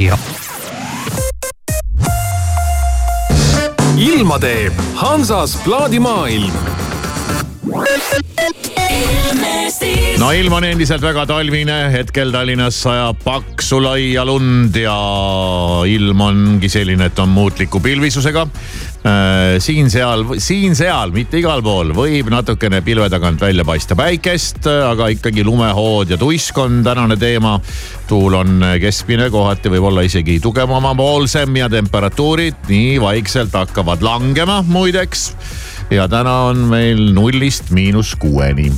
tegija. ilma teeb Hansas plaadimaailm no ilm on endiselt väga talvine, hetkel Tallinnas sajab paksu laia lund ja ilm ongi selline, et on muutliku pilvisusega. Äh, siin-seal, siin-seal, mitte igal pool võib natukene pilve tagant välja paista päikest, aga ikkagi lumehood ja tuisk on tänane teema. tuul on keskmine, kohati võib-olla isegi tugevamapoolsem ja temperatuurid nii vaikselt hakkavad langema muideks ja täna on meil nullist miinus kuueni.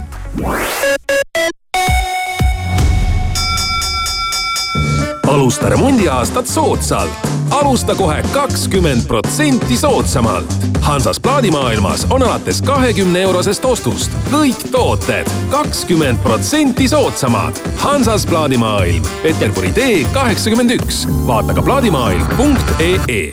alusta remondiaastat soodsalt. alusta kohe kakskümmend protsenti soodsamalt. Hansas plaadimaailmas on alates kahekümne eurosest ostust kõik tooted kakskümmend protsenti soodsamad. Hansas plaadimaailm, Peterburi tee kaheksakümmend üks. vaata ka plaadimaailm.ee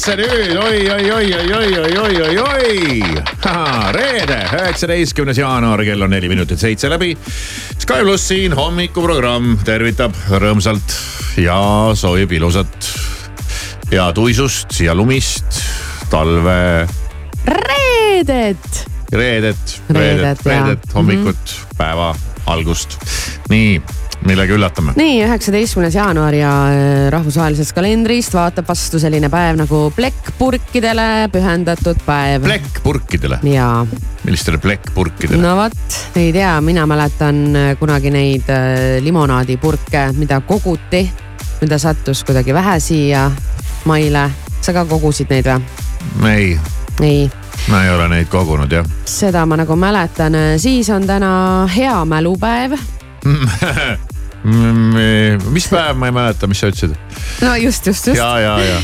Ülesse nüüd oi, oi, oi, oi, oi, oi, oi, oi, oi. reede, üheksateistkümnes jaanuar, kell on neli minutit seitse läbi. Sky pluss siin hommikuprogramm tervitab rõõmsalt ja soovib ilusat ja tuisust ja lumist talve reedet reedet, Reedet, reedet, jaa. reedet, hommikut, päeva algust. nii, millega üllatame? nii, üheksateistkümnes jaanuar ja äh, rahvusvahelisest kalendrist vaatab vastu selline päev nagu plekkpurkidele pühendatud päev. plekkpurkidele, jaa, millistele plekkpurkidele? no vot, ei tea, mina mäletan äh, kunagi neid äh, limonaadipurke, mida koguti, mida sattus kuidagi vähe siia maile. sa ka kogusid neid või? ei, ei, ma ei ole neid kogunud jah seda ma nagu mäletan. siis on täna hea mälupäev. Mm, mis päev, ma ei mäleta, mis sa ütlesid? no just, just, just. ja, ja, ja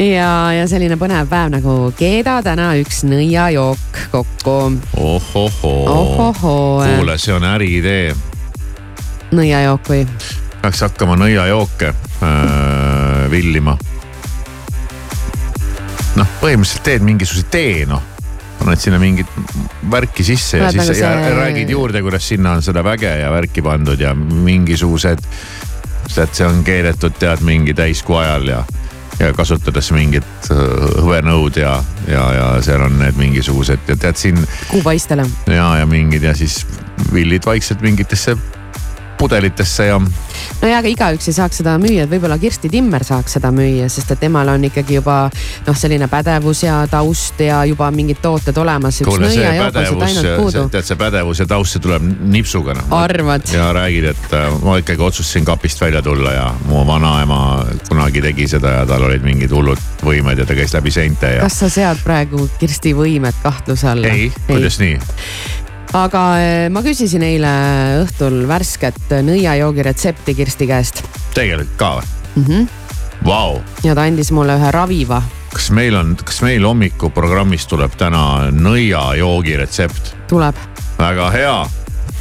ja, ja selline põnev päev nagu keeda täna üks nõiajook kokku. ohohoo, kuule, see on äriidee. nõiajook või? peaks hakkama nõiajooke äh, villima. noh, põhimõtteliselt teed mingisuguse tee noh paned sinna mingit värki sisse ja siis nagu see... ja räägid juurde, kuidas sinna on seda väge ja värki pandud ja mingisugused. tead, see on keedetud tead mingi täiskuu ajal ja, ja kasutades mingit äh, hõbenõud ja, ja, ja seal on need mingisugused ja tead siin. kuupaistele. ja, ja mingid ja siis villid vaikselt mingitesse pudelitesse ja. no ja, aga igaüks ei saaks seda müüa, et võib-olla Kirsti Timmer saaks seda müüa, sest et temal on ikkagi juba noh, selline pädevus ja taust ja juba mingid tooted olemas. kuule, see pädevus, tead see pädevus ja taust, see tuleb nipsuga noh. arvad? ja räägid, et äh, ma ikkagi otsustasin kapist välja tulla ja mu vanaema kunagi tegi seda ja tal olid mingid hullud võimed ja ta käis läbi seinte ja. kas sa sead praegu Kirsti võimed kahtluse alla? ei, kuidas nii? Aga eh, ma küsisin eile õhtul värsket nõiajoogi retsepti Kirsti käest. tegelikult ka või mm? -hmm. Vau. ja ta andis mulle ühe raviva. kas meil on, kas meil hommikuprogrammis tuleb täna nõiajoogi retsept? tuleb. väga hea.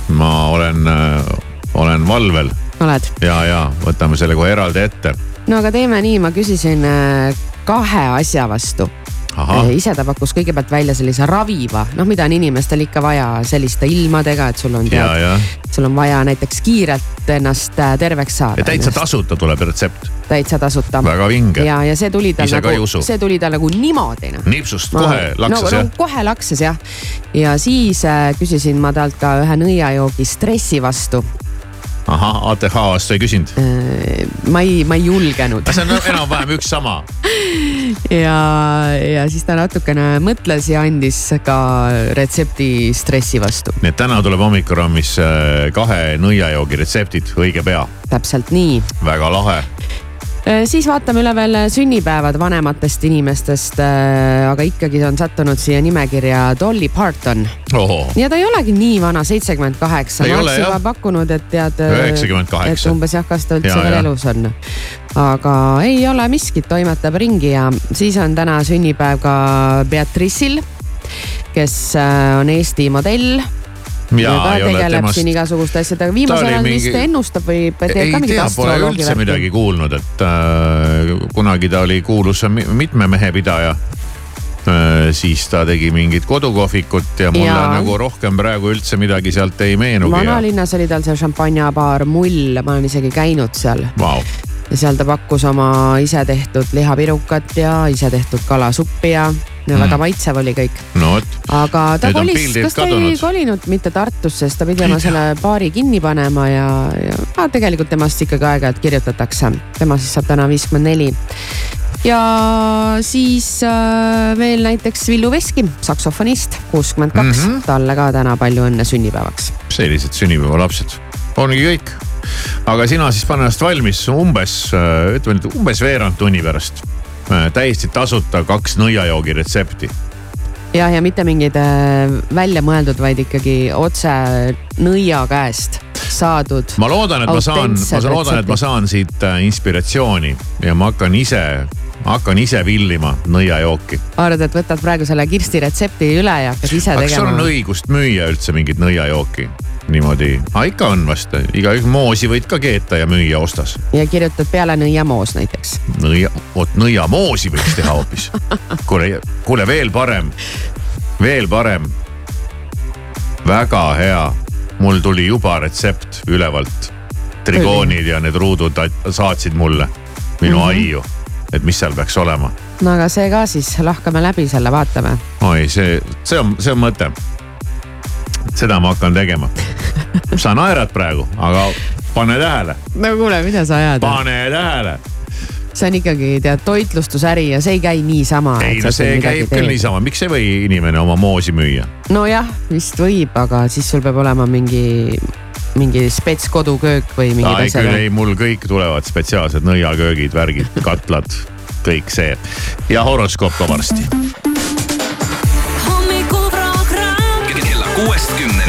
ma olen, äh, olen valvel. oled? ja, ja võtame selle kohe eraldi ette. no aga teeme nii, ma küsisin äh, kahe asja vastu ise ta pakkus kõigepealt välja sellise raviva, noh, mida on inimestel ikka vaja selliste ilmadega, et sul on tead, sul on vaja näiteks kiirelt ennast äh, terveks saada. täitsa tasuta tuleb retsept. täitsa tasuta. väga vinge. ja, ja see tuli tal nagu, see tuli tal nagu niimoodi noh. nipsust kohe laksas no, jah no,? kohe laksas jah. ja siis äh, küsisin ma talt ka ühe nõiajoogi stressi vastu ahah, ATH vastu ei küsinud? Äh, ma ei, ma ei julgenud. see on enam-vähem üks sama ja, ja siis ta natukene mõtles ja andis ka retsepti stressi vastu. nii et täna tuleb hommikuraamis äh, kahe nõiajoogi retseptid õige pea. täpselt nii. väga lahe Äh, siis vaatame üle veel sünnipäevad vanematest inimestest, äh, aga ikkagi on sattunud siia nimekirja Dolly Parton. ja ta ei olegi nii vana, seitsekümmend kaheksa. ma oleks juba pakkunud, et tead. üheksakümmend kaheksa. et umbes jah, kas ta üldse veel elus on. Aga ei ole miskit, toimetab ringi ja siis on täna sünnipäev ka Beatrice'il, kes äh, on Eesti modell ja, ja ta tegeleb temast... siin igasuguste asjadega, viimasel ajal mingi... vist ennustab või teeb ka mingit astroloogi. Pole üldse midagi kuulnud, et äh, kunagi ta oli kuulus mitme mehe pidaja äh,. siis ta tegi mingit kodukohvikut ja mulle ja. nagu rohkem praegu üldse midagi sealt ei meenugi. vanalinnas oli tal see šampanjabaar Mull, ma olen isegi käinud seal wow ja seal ta pakkus oma isetehtud lihapirukat ja isetehtud kalasuppi ja, ja mm. väga maitsev oli kõik. no aga ta kolis, kas ta kadunud. ei kolinud mitte Tartusse, sest ta pidi oma selle baari kinni panema ja, ja ah, tegelikult temast ikkagi aeg-ajalt kirjutatakse. tema siis saab täna viiskümmend neli ja siis äh, veel näiteks Villu Veski, saksofonist, kuuskümmend kaks, mhm. talle ka täna palju õnne sünnipäevaks. sellised sünnipäevalapsed, ongi kõik aga sina siis pane ennast valmis umbes, äh, ütleme nüüd umbes veerand tunni pärast. Äh, täiesti tasuta kaks nõiajoogi retsepti jah, ja mitte mingeid äh, välja mõeldud, vaid ikkagi otse nõia käest saadud. ma loodan, et ma saan, ma loodan, et ma saan siit inspiratsiooni ja ma hakkan ise hakkan ise villima nõiajooki. arvad, et võtad praegu selle Kirsti retsepti üle ja hakkad ise tegema? kas sul on õigust müüa üldse mingit nõiajooki? Niimoodi, aga ikka on vast, igaüks moosi võid ka keeta ja müüa ostas. ja kirjutad peale nõiamoos näiteks. nõia, vot nõiamoosi võiks teha hoopis. kuule, kuule veel parem, veel parem. väga hea, mul tuli juba retsept ülevalt. trigoonid ja need ruudud saatsid mulle minu mm -hmm. aiu et mis seal peaks olema. no aga see ka siis, lahkame läbi selle, vaatame. oi, see, see on, see on mõte. Seda ma hakkan tegema. sa naerad praegu, aga pane tähele. no kuule, mida sa ajad? pane tähele see on ikkagi tead toitlustusäri ja see ei käi niisama. ei no see käib küll niisama, miks ei või inimene oma moosi müüa? nojah, vist võib, aga siis sul peab olema mingi mingi spets koduköök või mingid asjad? küll ei, mul kõik tulevad spetsiaalsed nõiaköögid, värgid, katlad, kõik see ja horoskoop ka varsti. Kuuest kümneni.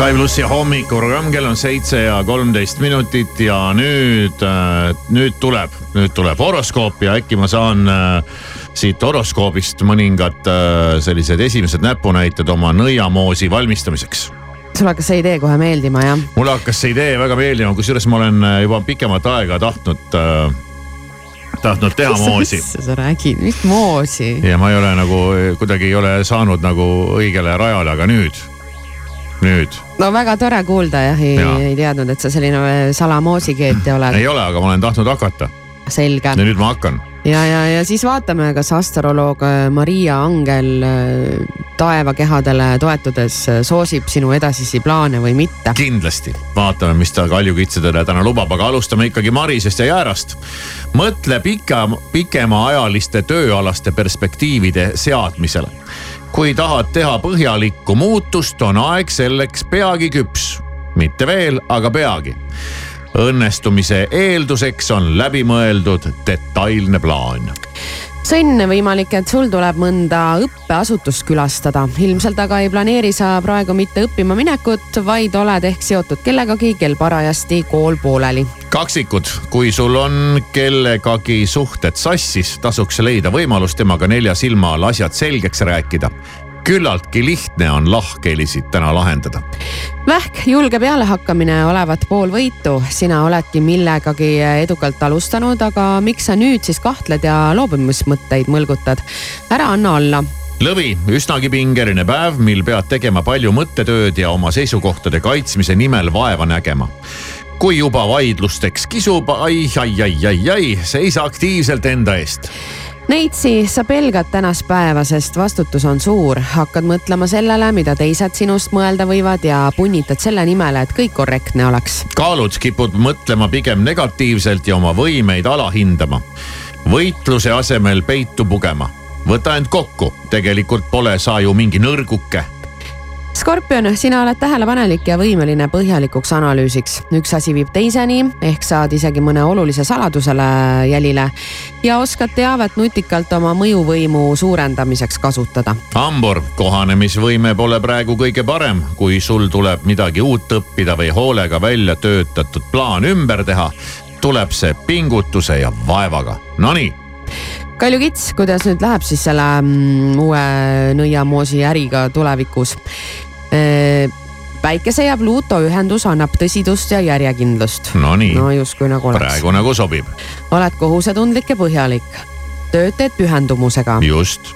Sky plussi hommikuprogramm, kell on seitse ja kolmteist minutit ja nüüd, nüüd tuleb, nüüd tuleb horoskoop ja äkki ma saan äh, siit horoskoobist mõningad äh, sellised esimesed näpunäited oma nõiamoosi valmistamiseks sulle hakkas see idee kohe meeldima, jah? mulle hakkas see idee väga meeldima, kusjuures ma olen äh, juba pikemat aega tahtnud äh,, tahtnud teha moosi. mis sa räägid, mis moosi? ja ma ei ole nagu kuidagi ei ole saanud nagu õigele rajale, aga nüüd, nüüd. no väga tore kuulda jah, ei, Jaa. ei teadnud, et sa selline salamoosikeetja oled. ei ole, aga ma olen tahtnud hakata selge. ja nüüd ma hakkan ja, ja, ja siis vaatame, kas astroloog äh, Maria Angel äh, taevakehadele toetudes äh, soosib sinu edasisi plaane või mitte. kindlasti, vaatame, mis ta kaljukitsedele täna lubab, aga alustame ikkagi Marisest ja Jäärast. mõtle pika, pikemaajaliste tööalaste perspektiivide seadmisele. Kui tahad teha põhjalikku muutust, on aeg selleks peagi küps. mitte veel, aga peagi õnnestumise eelduseks on läbimõeldud detailne plaan sõnn, võimalik, et sul tuleb mõnda õppeasutust külastada. ilmselt aga ei planeeri sa praegu mitte õppima minekut, vaid oled ehk seotud kellegagi, kel parajasti kool pooleli. kaksikud, kui sul on kellegagi suhted sassis, tasuks leida võimalus temaga nelja silma all asjad selgeks rääkida küllaltki lihtne on lahkhelisid täna lahendada. Vähk, julge pealehakkamine olevat pool võitu, sina oledki millegagi edukalt alustanud, aga miks sa nüüd siis kahtled ja loobumismõtteid mõlgutad? ära anna alla. Lõvi, üsnagi pingeline päev, mil pead tegema palju mõttetööd ja oma seisukohtade kaitsmise nimel vaeva nägema. Kui juba vaidlusteks kisub ai, ai, ai, ai, ai, seisa aktiivselt enda eest Neitsi, sa pelgad tänast päeva, sest vastutus on suur. hakkad mõtlema sellele, mida teised sinust mõelda võivad ja punnitad selle nimel, et kõik korrektne oleks. kaalud kipud mõtlema pigem negatiivselt ja oma võimeid alahindama. võitluse asemel peitu pugema. võta end kokku, tegelikult pole sa ju mingi nõrguke Skorpion, sina oled tähelepanelik ja võimeline põhjalikuks analüüsiks. üks asi viib teiseni, ehk saad isegi mõne olulise saladusele jälile ja oskad teavet nutikalt oma mõjuvõimu suurendamiseks kasutada. hambur, kohanemisvõime pole praegu kõige parem, kui sul tuleb midagi uut õppida või hoolega välja töötatud plaan ümber teha, tuleb see pingutuse ja vaevaga. Nonii Kalju Kits, kuidas nüüd läheb siis selle mm, uue nõiamoosi äriga tulevikus? päikese ja Pluuto ühendus annab tõsidust ja järjekindlust. Nonii no justkui nagu oleks. praegu nagu sobib. oled kohusetundlik ja põhjalik. tööd teed pühendumusega. just,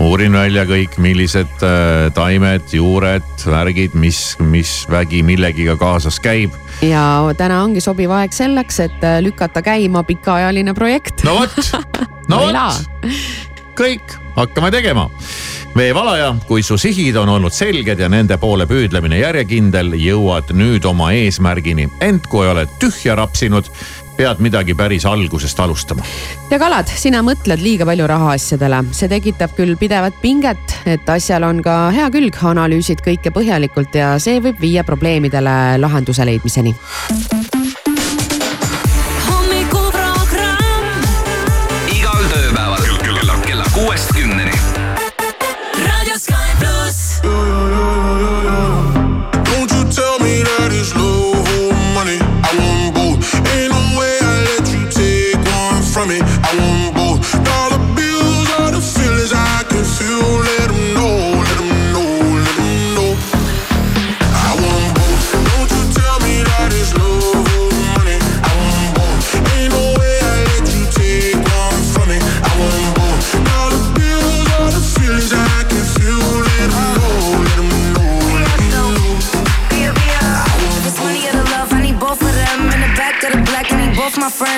uurin välja kõik, millised äh, taimed, juured, värgid, mis, mis vägi millegiga kaasas käib. ja täna ongi sobiv aeg selleks, et äh, lükata käima pikaajaline projekt. no vot, no vot, kõik, hakkame tegema veevalaja, kui su sihid on olnud selged ja nende poole püüdlemine järjekindel, jõuad nüüd oma eesmärgini. ent kui oled tühja rapsinud, pead midagi päris algusest alustama. ja kalad, sina mõtled liiga palju rahaasjadele, see tekitab küll pidevat pinget, et asjal on ka hea külg, analüüsid kõike põhjalikult ja see võib viia probleemidele lahenduse leidmiseni.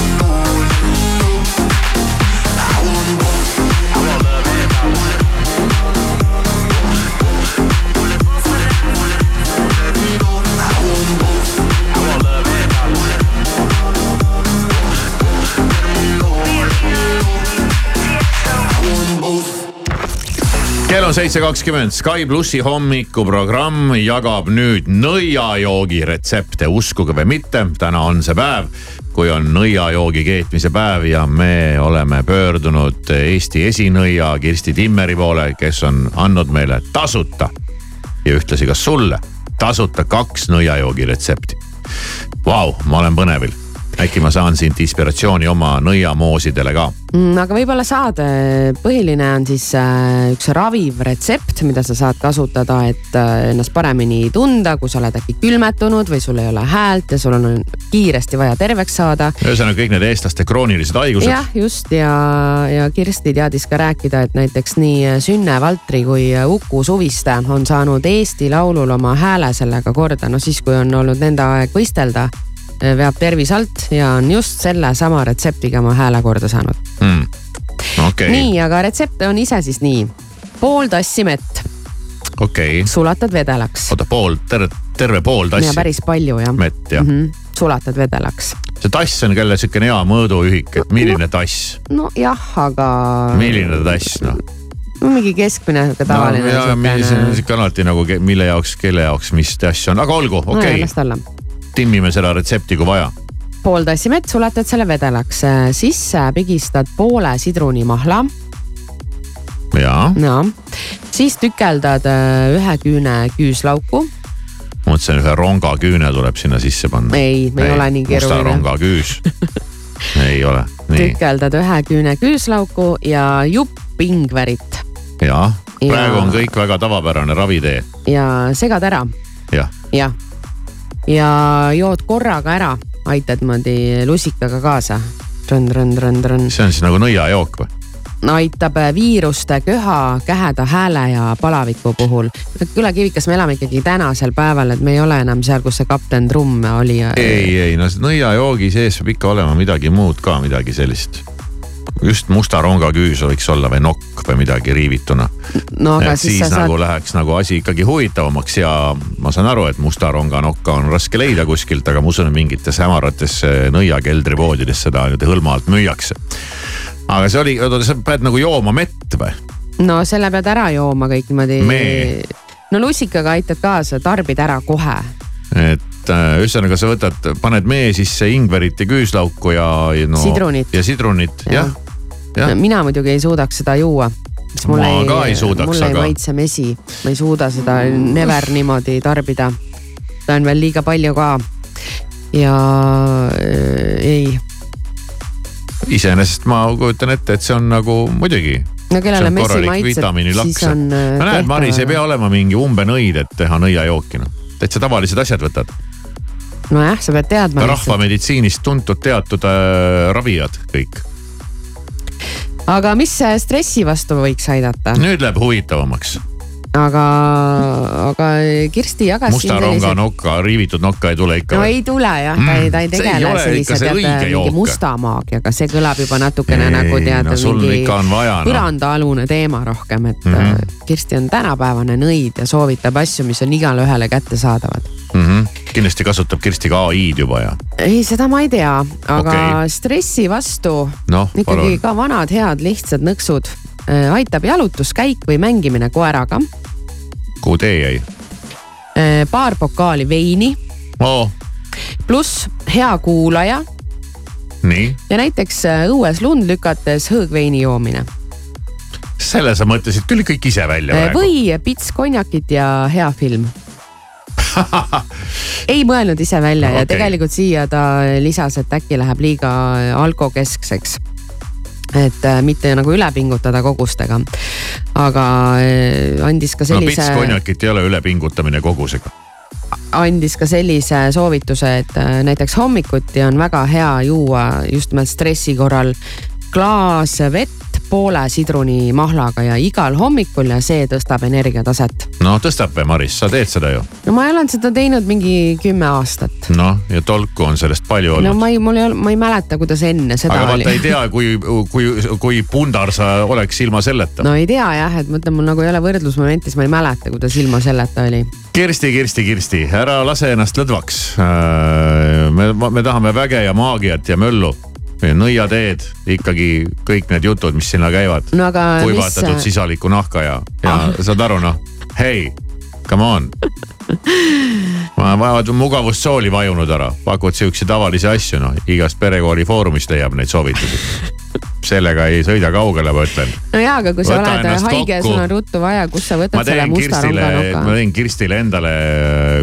on seitse kakskümmend, Sky plussi hommikuprogramm jagab nüüd nõiajoogi retsepte, uskuge või mitte, täna on see päev, kui on nõiajoogi keetmise päev ja me oleme pöördunud Eesti esinõia Kirsti Timmeri poole, kes on andnud meile tasuta ja ühtlasi ka sulle tasuta kaks nõiajoogi retsepti. Vau, ma olen põnevil äkki ma saan siit inspiratsiooni oma nõiamoosidele ka. Mm, aga võib-olla saad, põhiline on siis äh, üks raviv retsept, mida sa saad kasutada, et äh, ennast paremini tunda, kui sa oled äkki külmetunud või sul ei ole häält ja sul on kiiresti vaja terveks saada. ühesõnaga kõik need eestlaste kroonilised haigused. jah, just ja, ja Kirsti teadis ka rääkida, et näiteks nii Sünne Valtri kui Uku Suviste on saanud Eesti Laulul oma hääle sellega korda, no siis, kui on olnud nende aeg võistelda veab tervis alt ja on just sellesama retseptiga oma hääle korda saanud mm.. Okay. nii, aga retsept on ise siis nii. pool tassi mett. okei okay.. sulatad vedelaks. oota, pool, terve, terve pool tassi. päris palju jah. mett jah mm. -hmm. sulatad vedelaks. see tass on jälle sihukene hea mõõduühik, et milline no, tass? nojah, aga. milline tass noh? no mingi keskmine sihuke tavaline no,. see on sihuke alati nagu mille jaoks, kelle jaoks, mis tass on, aga olgu, okei okay. no,. las ta olla timmime seda retsepti, kui vaja. pool tassi mett, sulatad selle vedelaks, sisse pigistad poole sidrunimahla. ja. ja, siis tükeldad äh, ühe küüne küüslauku. mõtlesin, ühe rongaküüne tuleb sinna sisse panna. ei, me ei ole nii keeruline. musta rongaküüs ei ole, tükeldad ühe küüne küüslauku ja jupp ingverit. jah, praegu ja... on kõik väga tavapärane ravitee. ja segad ära. jah. jah ja jood korraga ära, aitad niimoodi lusikaga kaasa. See on siis nagu nõiajook või? aitab viiruste, köha, käheda hääle ja palaviku puhul. Küla Kivikas, me elame ikkagi tänasel päeval, et me ei ole enam seal, kus see kapten Trumm oli. ei, ei no nõiajoogi sees peab ikka olema midagi muud ka, midagi sellist just musta rongaküüs võiks olla või nokk või midagi riivituna. no siis, siis nagu saad... läheks nagu asi ikkagi huvitavamaks ja ma saan aru, et musta ronganokka on raske leida kuskilt, aga ma usun, et mingites hämarates nõiakeldripoodides seda niimoodi hõlma alt müüakse. aga see oli, oota sa pead nagu jooma mett või? no selle pead ära jooma kõik niimoodi. no lusikaga aitad kaasa, tarbid ära kohe. et äh, ühesõnaga sa võtad, paned mee sisse ingverit ja küüslauku ja, ja no,. sidrunit. ja sidrunit, jah ja. ja.. Mina muidugi ei suudaks seda juua. ma ei, ka ei mulle ei maitse mesi, ma ei suuda seda never niimoodi tarbida. seda on veel liiga palju ka. ja äh, ei. iseenesest ma kujutan ette, et see on nagu muidugi no kellele mesi maitseb, siis on. Äh, no näed, Maris ei pea olema mingi umbenõid, et teha nõiajooki noh, täitsa tavalised asjad võtad. nojah, sa pead teadma. rahvameditsiinist tuntud teatud äh, ravijad kõik. Aga mis stressi vastu võiks aidata? nüüd läheb huvitavamaks aga, aga Kirsti jagas. musta ronga sellised... nokka, riivitud nokka ei tule ikka. no ei tule jah, ta ei, ta ei tegele sellise tead mingi musta maagiaga, see kõlab juba natukene ei, nagu tead no, mingi no. põrandaalune teema rohkem, et mm -hmm. Kirsti on tänapäevane nõid ja soovitab asju, mis on igale ühele kättesaadavad mm. -hmm. Kindlasti kasutab Kirsti ka ai-d juba ja. ei, seda ma ei tea, aga okay. stressi vastu no, ikkagi palun. ka vanad head lihtsad nõksud Äh, aitab jalutuskäik või mängimine koeraga. kuhu tee jäi? Äh, paar pokaali veini oh.. pluss hea kuulaja. nii. ja näiteks äh, õues lund lükates hõõgveini joomine. selle sa mõtlesid küll kõik ise välja praegu. või pits konjakit ja hea film ei mõelnud ise välja okay. ja tegelikult siia ta lisas, et äkki läheb liiga alkokeskseks et äh, mitte nagu üle pingutada kogustega. aga äh, andis ka sellise. no pits konjakit ei ole ülepingutamine kogusega andis ka sellise soovituse, et äh, näiteks hommikuti on väga hea juua just nimelt stressi korral klaas vett poole sidrunimahlaga ja igal hommikul ja see tõstab energiataset. no tõstab või Maris, sa teed seda ju? no ma olen seda teinud mingi kümme aastat. noh, ja tolku on sellest palju olnud. no ma ei, mul ei ole, ma ei mäleta, kuidas enne seda aga oli. aga vaata ei tea, kui, kui, kui pundar sa oleks ilma selleta. no ei tea jah, et ma ütlen, mul nagu ei ole võrdlusmomenti, siis ma ei mäleta, kuidas ilma selleta oli. Kirsti, Kirsti, Kirsti, ära lase ennast lõdvaks. Äh, me, me tahame väge ja maagiat ja möllu nõiateed, ikkagi kõik need jutud, mis sinna käivad no,. kuivatatud mis... sisaliku nahka ja, ja ah. saad aru noh, hei, come on. vajavad mugavustsooli vajunud ära, pakud siukseid tavalisi asju, noh igast perekooli foorumist leiab neid soovitusi sellega ei sõida kaugele, ma ütlen. no jaa, aga kui sa oled haige ja sul on ruttu vaja, kus sa võtad selle musta ronganuka? ma teen Kirstile endale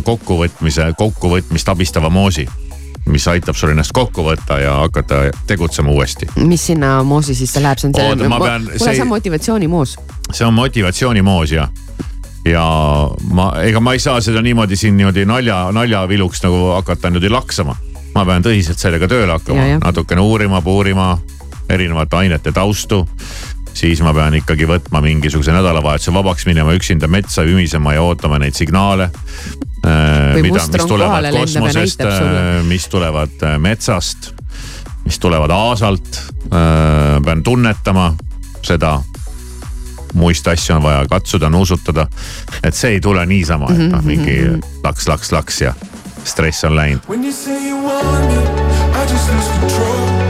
kokkuvõtmise, kokkuvõtmist abistava moosi mis aitab sul ennast kokku võtta ja hakata tegutsema uuesti. mis sinna moosi sisse läheb, see on see, kuule see on motivatsioonimoos. see on motivatsioonimoos jah ja ma, ega ma ei saa seda niimoodi siin niimoodi nalja, naljaviluks nagu hakata niimoodi laksama. ma pean tõsiselt sellega tööle hakkama, natukene uurima, puurima erinevate ainete taustu. Siis ma pean ikkagi võtma mingisuguse nädalavahetuse vabaks minema üksinda metsa ümisema ja ootama neid signaale. Äh, mida, mis tulevad kosmosest, äh, mis tulevad äh, metsast, mis tulevad aasalt. pean tunnetama seda muist asju on vaja katsuda, nuusutada. et see ei tule niisama, et noh, mingi mhm, mhm. laks, laks, laks ja stress on läinud. When you say you want me, I just lose control.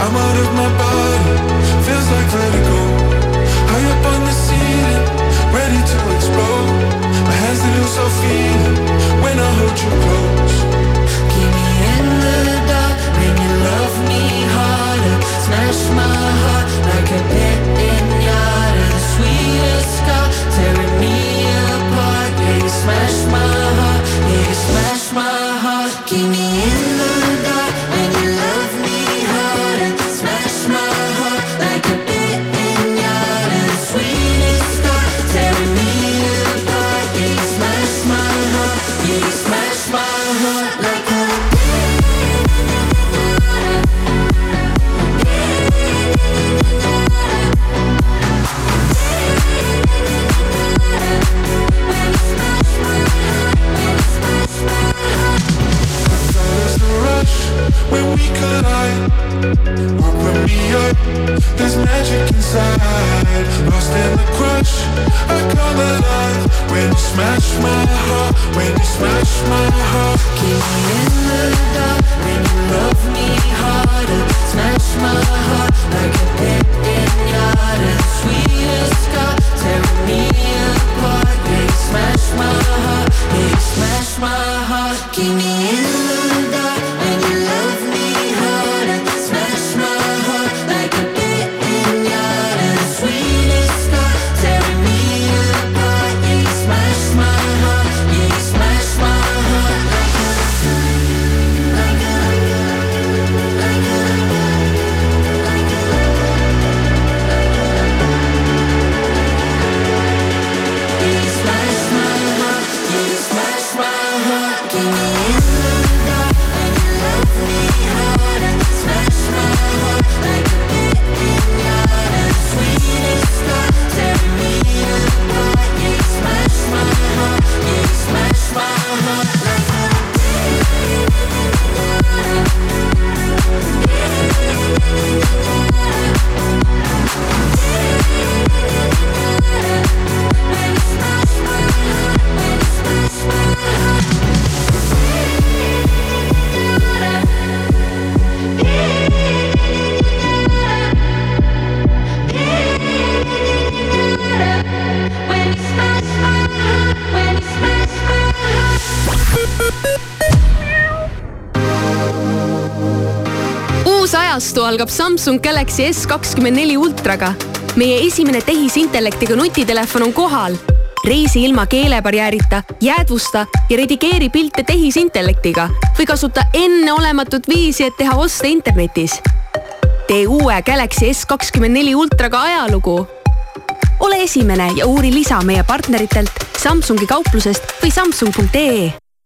I m out of my body, feels like vertigo. High lose all when I hold you close. Keep me in the dark, make you love me harder. Smash my heart like a There's magic inside, lost in the crush. I come alive when you smash my heart. When you smash my heart, keep me in the dark. When you love me harder, smash my heart like a pit in yard. Sweetest scar, tearing me apart. smash my heart, yeah, you smash my heart. Keep me in the dark when you love me. Algab Samsung Galaxy S kakskümmend neli ultraga. meie esimene tehisintellektiga nutitelefon on kohal. reisi ilma keelebarjäärita, jäädvusta ja redigeeri pilte tehisintellektiga või kasuta enneolematut viisi, et teha oste internetis. tee uue Galaxy S kakskümmend neli ultraga ajalugu. ole esimene ja uuri lisa meie partneritelt Samsungi kauplusest või samsung.ee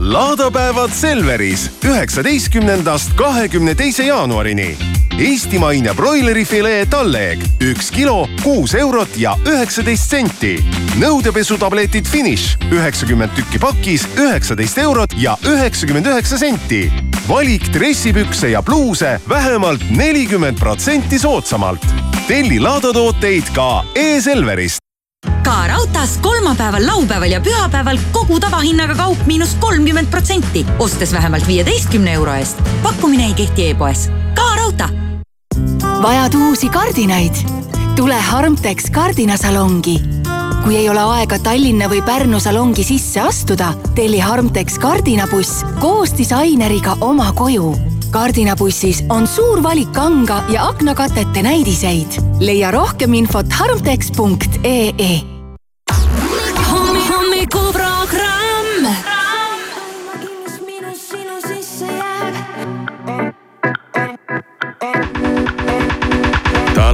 laadapäevad Selveris üheksateistkümnendast kahekümne teise jaanuarini. Eestimaine broilerifilee talleeg üks kilo, kuus eurot ja üheksateist senti. nõudepesutabletid Finish üheksakümmend tükki pakis, üheksateist eurot ja üheksakümmend üheksa senti. valik dressipükse ja pluuse vähemalt nelikümmend protsenti soodsamalt. telli laadatooteid ka e-Selverist ka raudtees kolmapäeval, laupäeval ja pühapäeval kogu tavahinnaga kaup miinus kolmkümmend protsenti, ostes vähemalt viieteistkümne euro eest. pakkumine ei kehti e-poes. ka raudtee. vajad uusi kardinaid? tule Harmtex kardinasalongi. kui ei ole aega Tallinna või Pärnu salongi sisse astuda, telli Harmtex kardinabuss koos disaineriga oma koju kardinabussis on suur valik kanga ja aknakatete näidiseid. leia rohkem infot harmtex.ee. hommikuprogramm.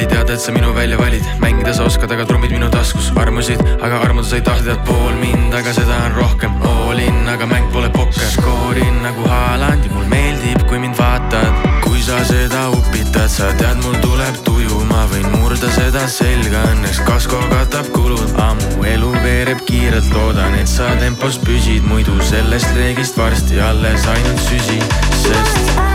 et sa minu välja valid, mängida sa oskad, aga trummid minu taskus armusid, aga armuda sa ei tahtnud pool mind, aga seda on rohkem. All in, aga mäng pole pokker, skoorin nagu Haaland ja mul meeldib, kui mind vaatad. kui sa seda upitad, sa tead, mul tuleb tuju, ma võin murda seda selga, õnneks kasko katab kulud. ammu elu veereb kiirelt, loodan, et sa tempos püsid, muidu sellest reegist varsti alles ainult süsi, sest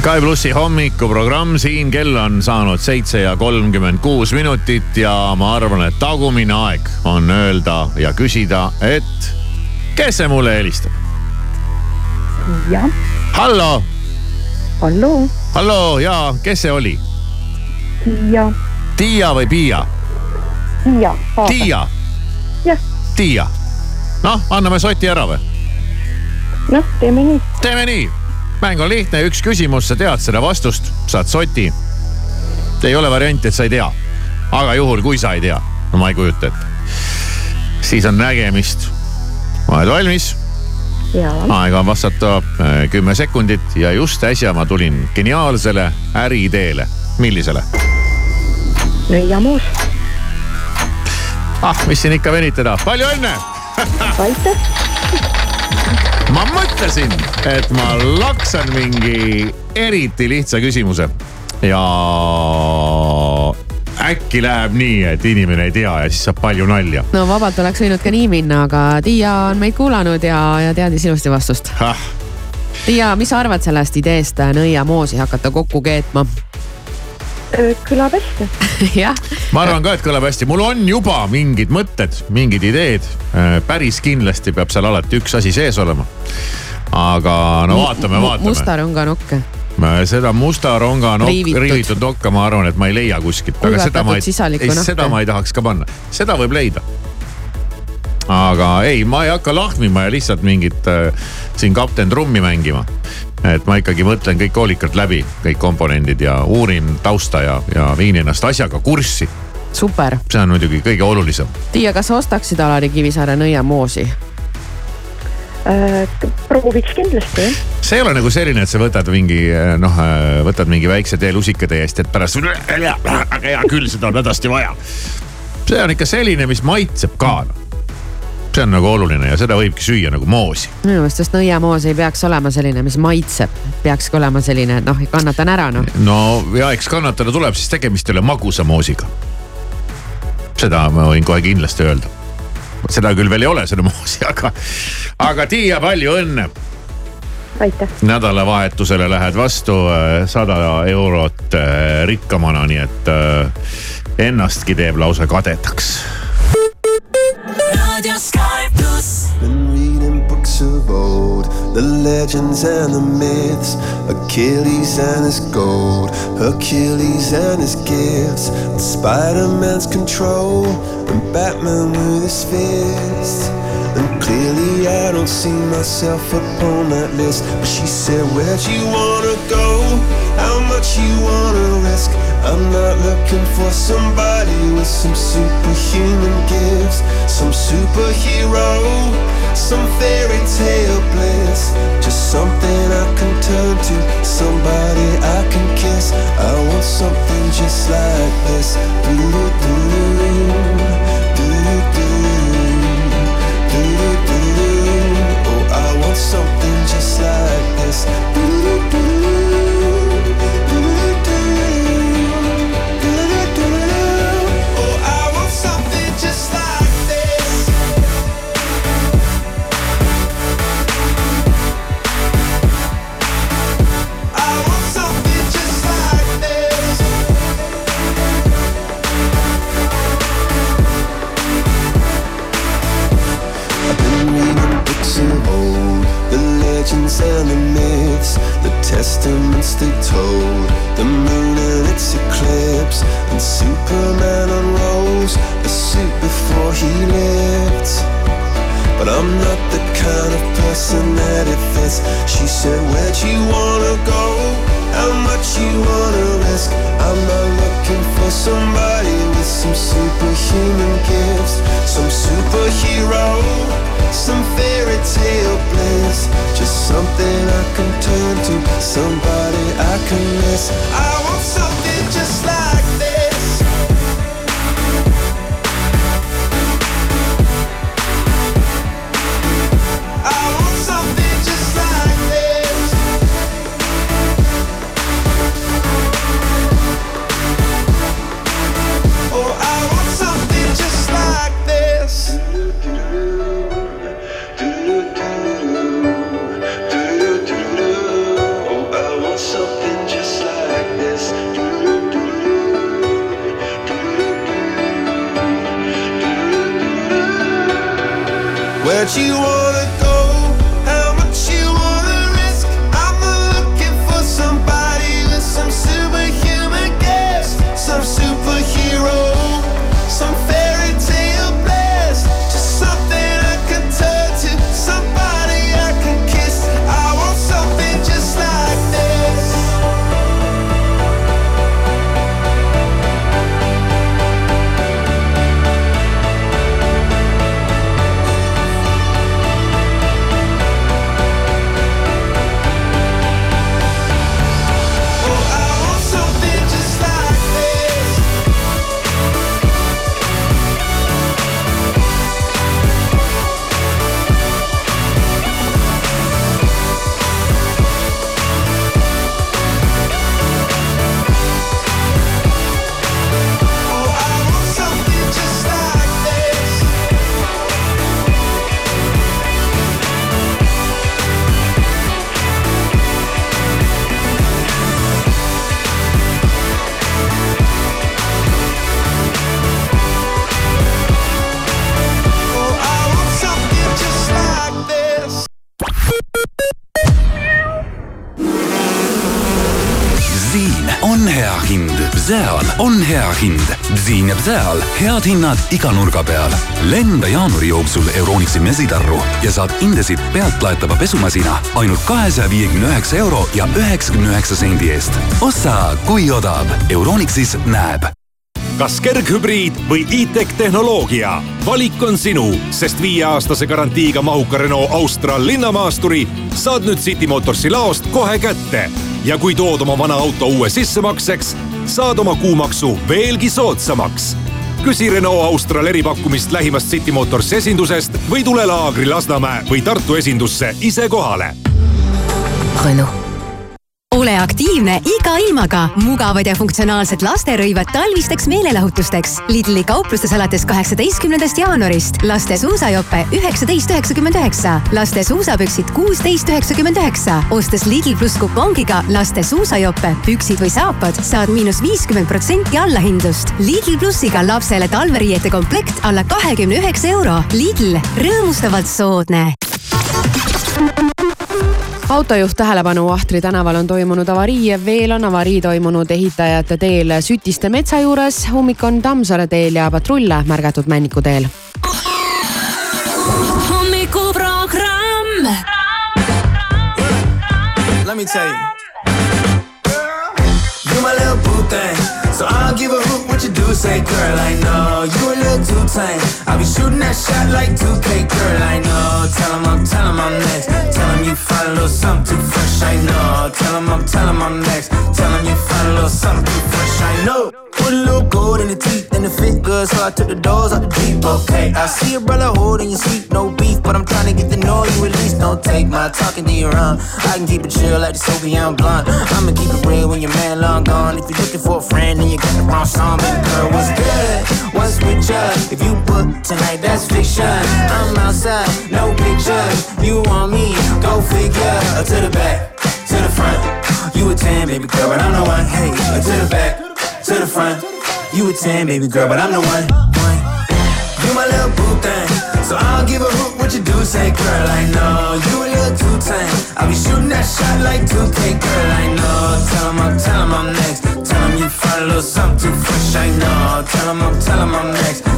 Sky plussi hommikuprogramm siin, kell on saanud seitse ja kolmkümmend kuus minutit ja ma arvan, et tagumine aeg on öelda ja küsida, et kes see mulle helistab? jah, hallo, hallo, hallo ja kes see oli? Tiia, Tiia või Piia? Tiia. Tiia, jah, Tiia. noh, anname soti ära või? noh, teeme nii. teeme nii, mäng on lihtne, üks küsimus, sa tead selle vastust, saad soti. ei ole varianti, et sa ei tea. aga juhul, kui sa ei tea, no ma ei kujuta ette, siis on nägemist. oled valmis? aega on vastata äh, kümme sekundit ja just äsja ma tulin geniaalsele äriideele. millisele? nõiamoos, ah, mis siin ikka venitada, palju õnne. aitäh. mõtlesin, et ma laksan mingi eriti lihtsa küsimuse ja äkki läheb nii, et inimene ei tea ja siis saab palju nalja. no vabalt oleks võinud ka nii minna, aga Tiia on meid kuulanud ja, ja teadis ilusti vastust. Tiia, mis sa arvad sellest ideest nõiamoosi hakata kokku keetma? Kõlab hästi. jah, ma arvan ka, et kõlab hästi, mul on juba mingid mõtted, mingid ideed. päris kindlasti peab seal alati üks asi sees olema. aga no vaatame, vaatame. musta ronga nukke. seda musta ronga nokk, Riivitud. riivitud nokka, ma arvan, et ma ei leia kuskilt, aga seda ma ei ei seda ma ei tahaks ka panna, seda võib leida. aga ei, ma ei hakka lahmima ja lihtsalt mingit äh, siin kapten trummi mängima. Et ma ikkagi mõtlen kõik hoolikalt läbi, kõik komponendid ja uurin tausta ja, ja viin ennast asjaga kurssi. super. see on muidugi kõige olulisem. Tiia, kas sa ostaksid Alari Kivisaare nõiamoosi? prooviks kindlasti see ei ole nagu selline, et sa võtad mingi noh, võtad mingi väikse teelusika täiesti, et pärast. aga hea küll, seda on hädasti vaja. see on ikka selline, mis maitseb ka. See on nagu oluline ja seda võibki süüa nagu moosi. minu meelest just nõiamoos ei peaks olema selline, mis maitseb, peakski olema selline, noh, kannatan ära noh. no ja eks kannatada tuleb, siis tegemist ei ole magusa moosiga. seda ma võin kohe kindlasti öelda. seda küll veel ei ole, seda moosi, aga, aga Tiia, palju õnne aitäh. nädalavahetusele lähed vastu äh, sada eurot äh, rikkamana, nii et äh, ennastki teeb lausa kadedaks Radio Sky Plus. Been reading books of old, the legends and the myths, Achilles and his gold, Hercules and his gifts, and Spider-Man's control, and Batman with his fists. And clearly I don't see myself upon that list. But she said, Where'd you wanna go? Much you wanna risk? I'm not looking for somebody with some superhuman gifts, some superhero, some fairy tale bliss. Just something I can turn to, somebody I can kiss. I want something just like this. Doo-doo-doo-doo. Where'd you wanna seal on hea hind. siin ja seal head hinnad iga nurga peal. lenda jaanuari jooksul Euronixi mesitarru ja saad Indesit pealtlaetava pesumasina ainult kahesaja viiekümne üheksa euro ja üheksakümne üheksa sendi eest. osta, kui odav. Euronixis näeb kas kerghübriid või e-tech tehnoloogia? valik on sinu, sest viieaastase garantiiga mahuka Renault Austral linnamaasturi saad nüüd City Motorsi laost kohe kätte. ja kui tood oma vana auto uue sissemakseks, saad oma kuumaksu veelgi soodsamaks. küsi Renault Austral eripakkumist lähimast City Motors esindusest või tule Laagri Lasnamäe või Tartu esindusse ise kohale. Renault ole aktiivne iga ilmaga. mugavad ja funktsionaalsed lasterõivad talvisteks meelelahutusteks. Lidli kauplustes alates kaheksateistkümnendast jaanuarist. laste suusajope üheksateist üheksakümmend üheksa, laste suusapüksid kuusteist üheksakümmend üheksa. ostes Lidl pluss kupongiga laste suusajope, püksid või saapad, saad miinus viiskümmend protsenti allahindlust. Lidl plussiga lapsele talveriiete komplekt alla kahekümne üheksa euro. Lidl, rõõmustavalt soodne autojuht tähelepanu, Ahtri tänaval on toimunud avarii, veel on avarii toimunud ehitajate teel Sütiste metsa juures, ummik on Tammsaare teel ja patrulle märgatud Männiku teel. hommikuprogramm. Let me tell you. You my little boo thing, so I don't give a what you do. Say, girl, I know you a little too tame. I'll be shooting that shot like 2K, girl, I know. Tell him I'm, tell him I'm next. Tell him you find a little something too fresh, I know. Tell him I'm, tell him I'm next. Tell him you find a little something too fresh, I know. Put a little gold in the teeth and the fit good, so I took the doors out the Jeep. Okay, I see a brother holding your seat, no beef, but I'm trying to get the know you release. Don't take my talking to your own. I can keep it chill like the Soviet blunt. I'ma keep it real when your man long gone. If you're looking for a friend and you got the wrong song, baby girl, what's good? What's with you? If you book tonight, that's fiction. I'm outside, no pictures. You want me? Go figure. To the back, to the front. You a 10, baby girl, but I'm the one. Hey, to the back, to the front. You a 10, baby girl, but I'm the one. You my little boo thing, so I don't give a hoot what you do. Say, girl, I know you a little too tame. I'll be shooting that shot like 2K, girl, I know. Tell him I'm, tell him I'm next. Tell him you find a little something too fresh, I know. Tell him I'm, tell him I'm next.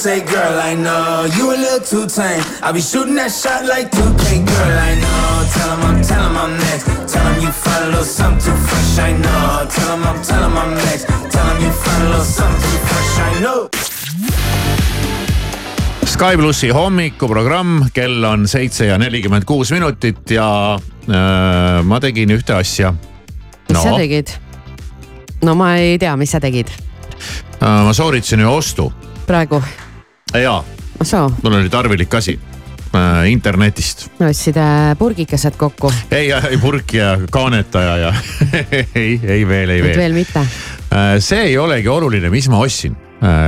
Say, girl, I know you a little too tame. I be shooting that shot like 2K, girl, I know. Tell him I'm, tell him I'm next. Tell him you find a little something too fresh, I know. Tell him I'm, tell him I'm next. Tell him you find a little something too fresh, I know. Sky plussi hommikuprogramm, kell on seitse ja nelikümmend kuus minutit ja äh, ma tegin ühte asja. mis sa tegid? no ma ei tea, mis sa tegid. äh, ma sooritasin ühe ostu. praegu? Jaa. ahsoo. mul oli tarvilik asi äh, internetist. ostsid äh, purgikesed kokku? ei, ei purk ja kaanetaja ja ei, ei veel, ei veel. veel mitte? see ei olegi oluline, mis ma ostsin.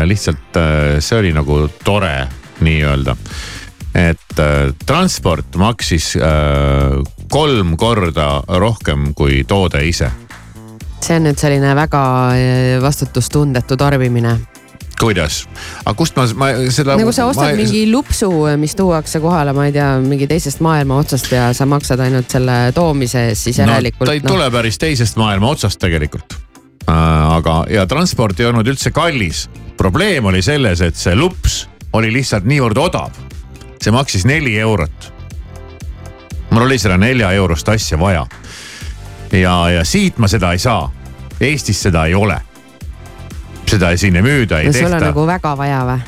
lihtsalt see oli nagu tore nii-öelda. et transport maksis kolm korda rohkem kui toode ise. see on nüüd selline väga vastutustundetu tarbimine kuidas, aga kust ma, ma seda. nagu sa ostad ma... mingi lupsu, mis tuuakse kohale, ma ei tea, mingi teisest maailma otsast ja sa maksad ainult selle toomise eest, siis järelikult no,. ta ei no. tule päris teisest maailma otsast tegelikult äh,. aga, ja transport ei olnud üldse kallis. probleem oli selles, et see lups oli lihtsalt niivõrd odav. see maksis neli eurot. mul oli seda nelja eurost asja vaja. ja, ja siit ma seda ei saa. Eestis seda ei ole seda siin ei müüda, ei tehta. sul on nagu väga vaja või?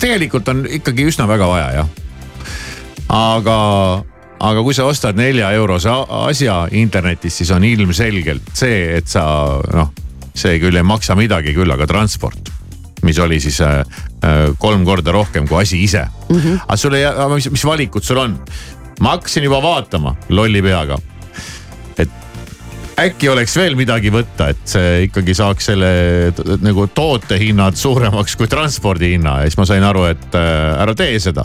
tegelikult on ikkagi üsna väga vaja jah. aga, aga kui sa ostad nelja eurose asja internetis, siis on ilmselgelt see, et sa noh, see küll ei maksa midagi, küll aga transport mis oli siis äh, kolm korda rohkem kui asi ise mm. -hmm. aga sul ei, mis, mis valikud sul on? ma hakkasin juba vaatama lolli peaga. Äkki oleks veel midagi võtta, et see ikkagi saaks selle nagu tootehinnad suuremaks kui transpordihinna ja siis ma sain aru, et äh, ära tee seda.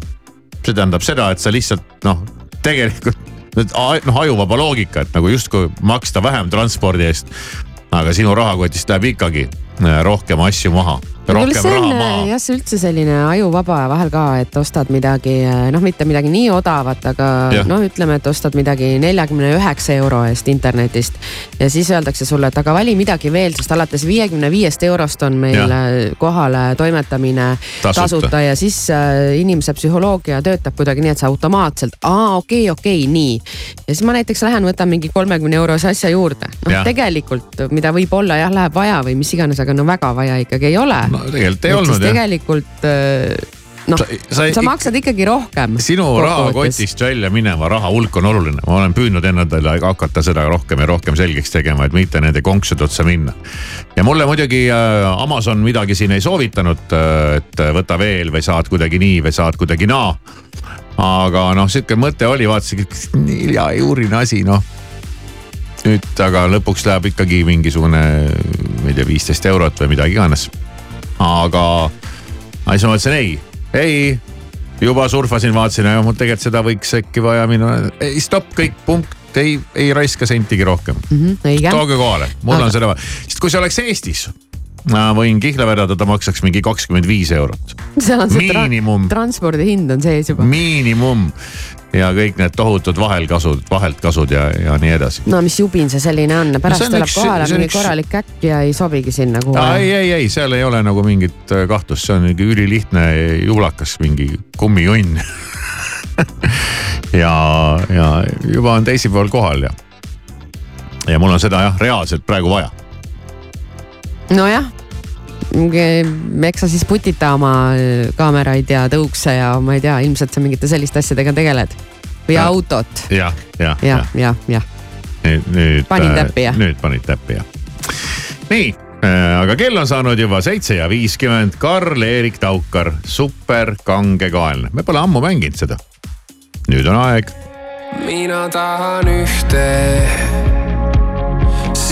see tähendab seda, et sa lihtsalt noh, tegelikult noh ajuvaba loogika, et nagu justkui maksta vähem transpordi eest. aga sinu rahakotist läheb ikkagi rohkem asju maha rohkem raha maha. jah, see üldse selline ajuvaba vahel ka, et ostad midagi noh, mitte midagi nii odavat, aga noh, ütleme, et ostad midagi neljakümne üheksa euro eest internetist. ja siis öeldakse sulle, et aga vali midagi veel, sest alates viiekümne viiest eurost on meil ja. kohale toimetamine tasuta, tasuta ja siis äh, inimese psühholoogia töötab kuidagi nii, et sa automaatselt, aa okei okay,, okei okay,, nii. ja siis ma näiteks lähen, võtan mingi kolmekümne eurose asja juurde. noh, tegelikult, mida võib-olla jah, läheb vaja või mis iganes, aga no väga vaja ikkagi ei ole no tegelikult ei olnud jah. tegelikult äh, noh, sa, sa maksad ikkagi rohkem. sinu rahakotist välja mineva raha hulk on oluline, ma olen püüdnud endale hakata seda rohkem ja rohkem selgeks tegema, et mitte nende konksude otsa minna. ja mulle muidugi äh, Amazon midagi siin ei soovitanud, äh, et võta veel või saad kuidagi nii või saad kuidagi naa. aga noh, sihuke mõte oli, vaatasin, nelja eurine asi, noh nüüd aga lõpuks läheb ikkagi mingisugune, ma ei tea, viisteist eurot või midagi iganes aga, aga siis ma mõtlesin ei, ei, juba surfasin, vaatasin, mul tegelikult seda võiks äkki vaja minna, ei stopp, kõik punkt ei, ei raiska sentigi rohkem mm. -hmm, tooge kohale, mul aga. on seda vaja, sest kui see oleks Eestis ma võin kihla vedada, ta maksaks mingi kakskümmend viis eurot. seal on see Miinimum. tra transpordi hind on sees juba. miinimum ja kõik need tohutud vahelkasud, vaheltkasud ja, ja nii edasi. no mis jubin see selline on, pärast no, tuleb üks, kohale mingi üks... korralik käkk ja ei sobigi sinna kuhu. ei, ei, ei, seal ei ole nagu mingit äh, kahtlust, see on mingi ülilihtne jublakas, mingi kummijunn ja, ja juba on teisipäeval kohal ja, ja mul on seda jah, reaalselt praegu vaja. Nojah eks sa siis putita oma äh, kaameraid ja tõukse ja ma ei tea, ilmselt sa mingite selliste asjadega tegeled. või ja, autot. jah, jah, jah, jah, jah. nüüd, nüüd. panin täppi jah? nüüd panid täppi jah. nii äh,, aga kell on saanud juba seitse ja viiskümmend. Karl-Erik Taukar, super kangekaelne, me pole ammu mänginud seda. nüüd on aeg. mina tahan ühte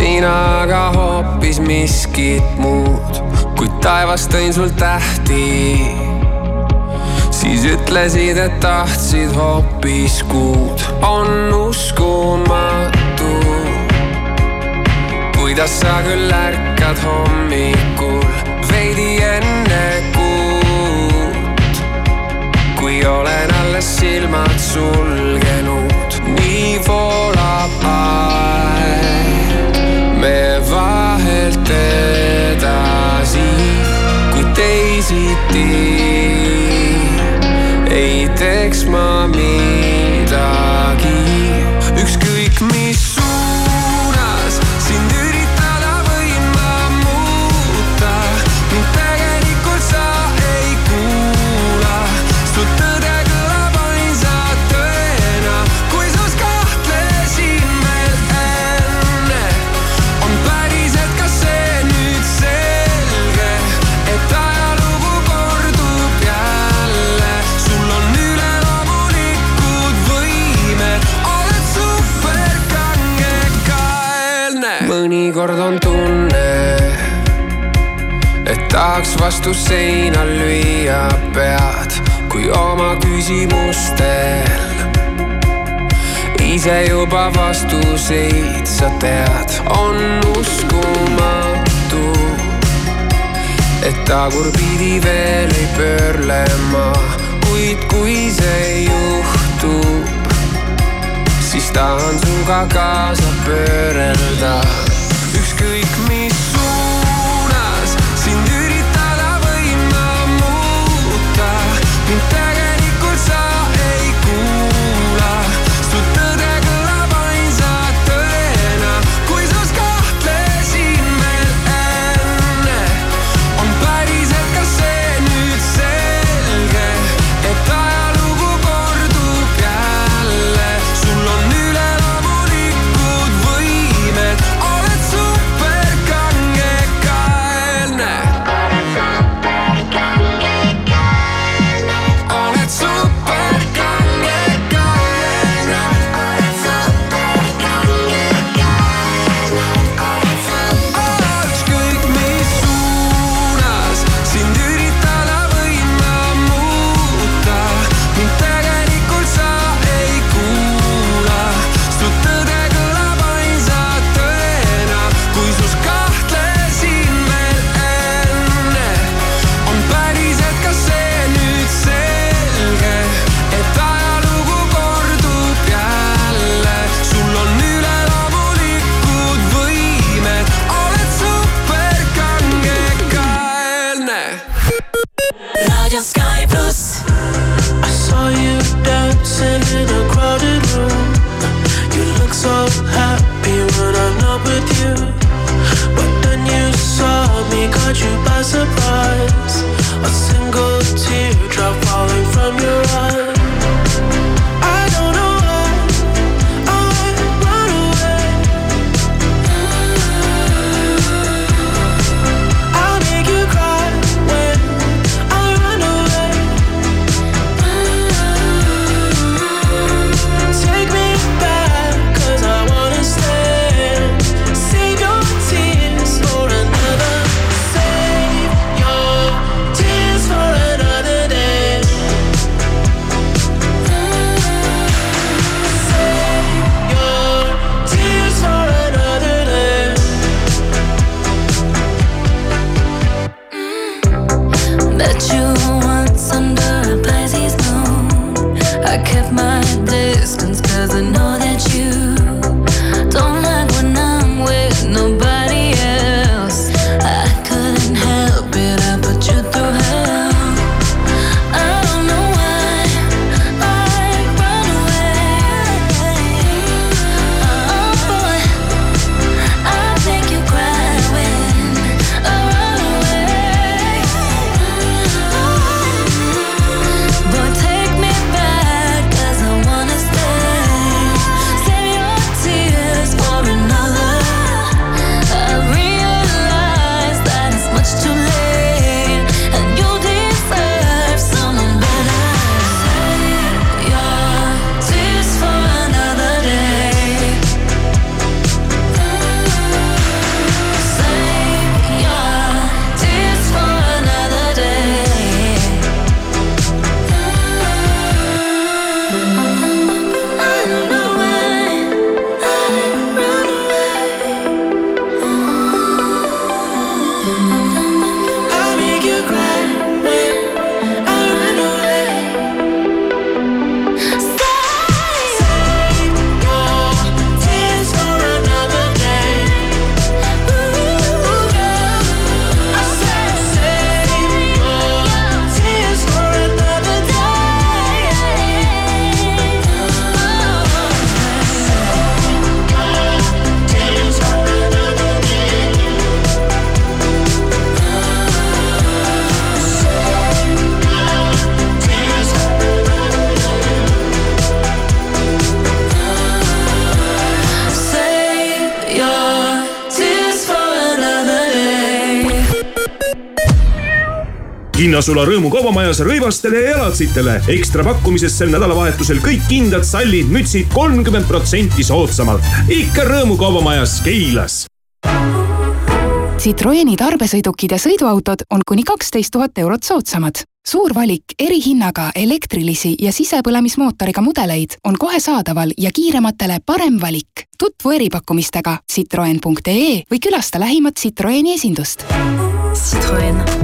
sina aga hoopis miskit muud kuid taevas tõin sul tähti. siis ütlesid, et tahtsid hoopis kuud, on uskumatu. kuidas sa küll ärkad hommikul veidi enne kuud, kui olen alles silmad sulgenud, nii voolab aeg teisiti ei teeks ma vastu seina lüüa pead, kui oma küsimustel ise juba vastuseid sa tead, on uskumatu et tagurpidi veel ei pöörle ma, kuid kui see juhtub, siis tahan sinuga kaasa pöörelda. ükskõik mis mind tegelikult hinnasula Rõõmu kaubamajas rõivastele ja jalatsitele. ekstra pakkumises sel nädalavahetusel kõik kindad sallid, mütsid kolmkümmend protsenti soodsamalt. ikka Rõõmu kaubamajas Keilas. Citroeni tarbesõidukid ja sõiduautod on kuni kaksteist tuhat eurot soodsamad. suur valik erihinnaga elektrilisi ja sisepõlemismootoriga mudeleid on kohe saadaval ja kiirematele parem valik. tutvu eripakkumistega citroen.ee või külasta lähimat Citroeni esindust. Citroen.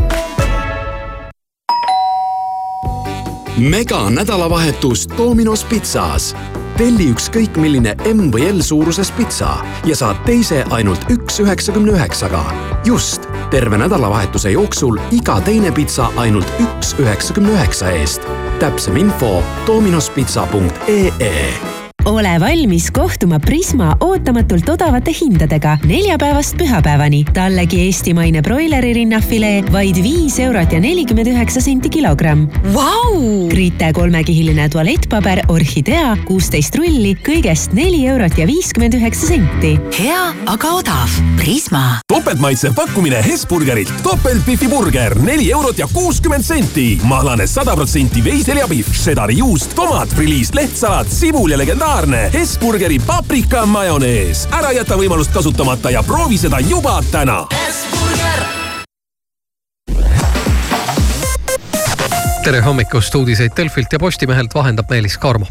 Mega nädalavahetus Dominos pitsas. telli ükskõik milline M või L suuruses pitsa ja saad teise ainult üks üheksakümne üheksaga. just, terve nädalavahetuse jooksul iga teine pitsa ainult üks üheksakümne üheksa eest. täpsem info dominospitsa.ee ole valmis kohtuma Prisma ootamatult odavate hindadega neljapäevast pühapäevani. tallegi eestimaine broileri rinnafilee vaid viis eurot ja nelikümmend üheksa senti kilogramm wow!. Grite kolmekihiline tualettpaber Orhidea kuusteist rulli kõigest neli eurot ja viiskümmend üheksa senti. hea, aga odav. Prisma. topeltmaitsev pakkumine Hesburgerilt. topeltbifiburger neli eurot ja kuuskümmend senti. mahlane sada protsenti veiseljapihv, šedari juust, tomat, friliis, lehtsalat, sibul ja legendaarne Hesburgeri paprika majonees. ära jäta võimalust kasutamata ja proovi seda juba täna. tere hommikust, uudiseid Delfilt ja Postimehelt vahendab Meelis Karmo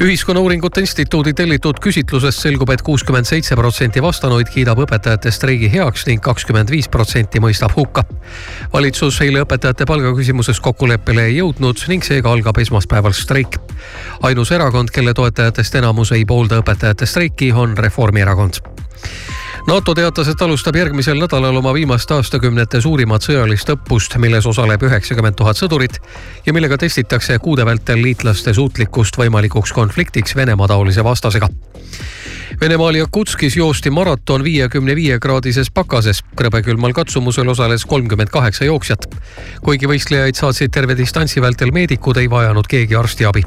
ühiskonnauuringute instituudi tellitud küsitlusest selgub et, et kuuskümmend seitse protsenti vastanuid kiidab õpetajate streigi heaks ning kakskümmend viis protsenti mõistab hukka. valitsus eile õpetajate palgaküsimuses kokkuleppele ei jõudnud ning seega algab esmaspäeval streik. ainus erakond, kelle toetajatest enamus ei poolda õpetajate streiki, on Reformierakond NATO teatas, et alustab järgmisel nädalal oma viimast aastakümnete suurimat sõjalist õppust, milles osaleb üheksakümmend tuhat sõdurit ja millega testitakse kuude vältel liitlaste suutlikkust võimalikuks konfliktiks Venemaa taolise vastasega. Venemaal Jakutskis joosti maraton viiekümne viie kraadises pakases. krõbekülmal katsumusel osales kolmkümmend kaheksa jooksjat. kuigi võistlejaid saatsid terve distantsi vältel meedikud, ei vajanud keegi arstiabi.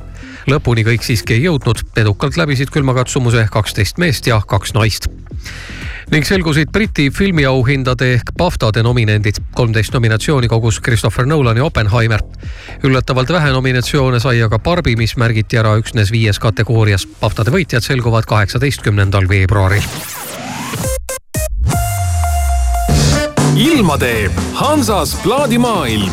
lõpuni kõik siiski ei jõudnud, edukalt läbisid külmakatsumuse kaksteist meest ja kaks naist ning selgusid Briti filmiauhindade ehk BAFTA-de nominendid. kolmteist nominatsiooni kogus Christopher Nolan ja Oppenheimer. üllatavalt vähe nominatsioone sai aga Barbi, mis märgiti ära üksnes viies kategoorias. BAFTA-de võitjad selguvad kaheksateistkümnendal veebruaril. ilma teeb Hansas plaadimaailm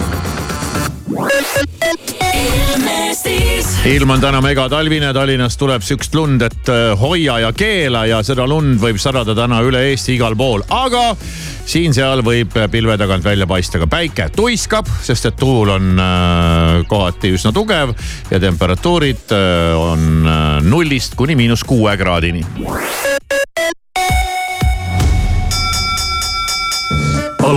ilm on täna megatalvine, Tallinnas tuleb siukest lund, et äh, hoia ja keela ja seda lund võib sadada täna üle Eesti igal pool, aga siin-seal võib pilve tagant välja paista ka päike. tuiskab, sest et tuul on äh, kohati üsna tugev ja temperatuurid äh, on nullist kuni miinus kuue kraadini.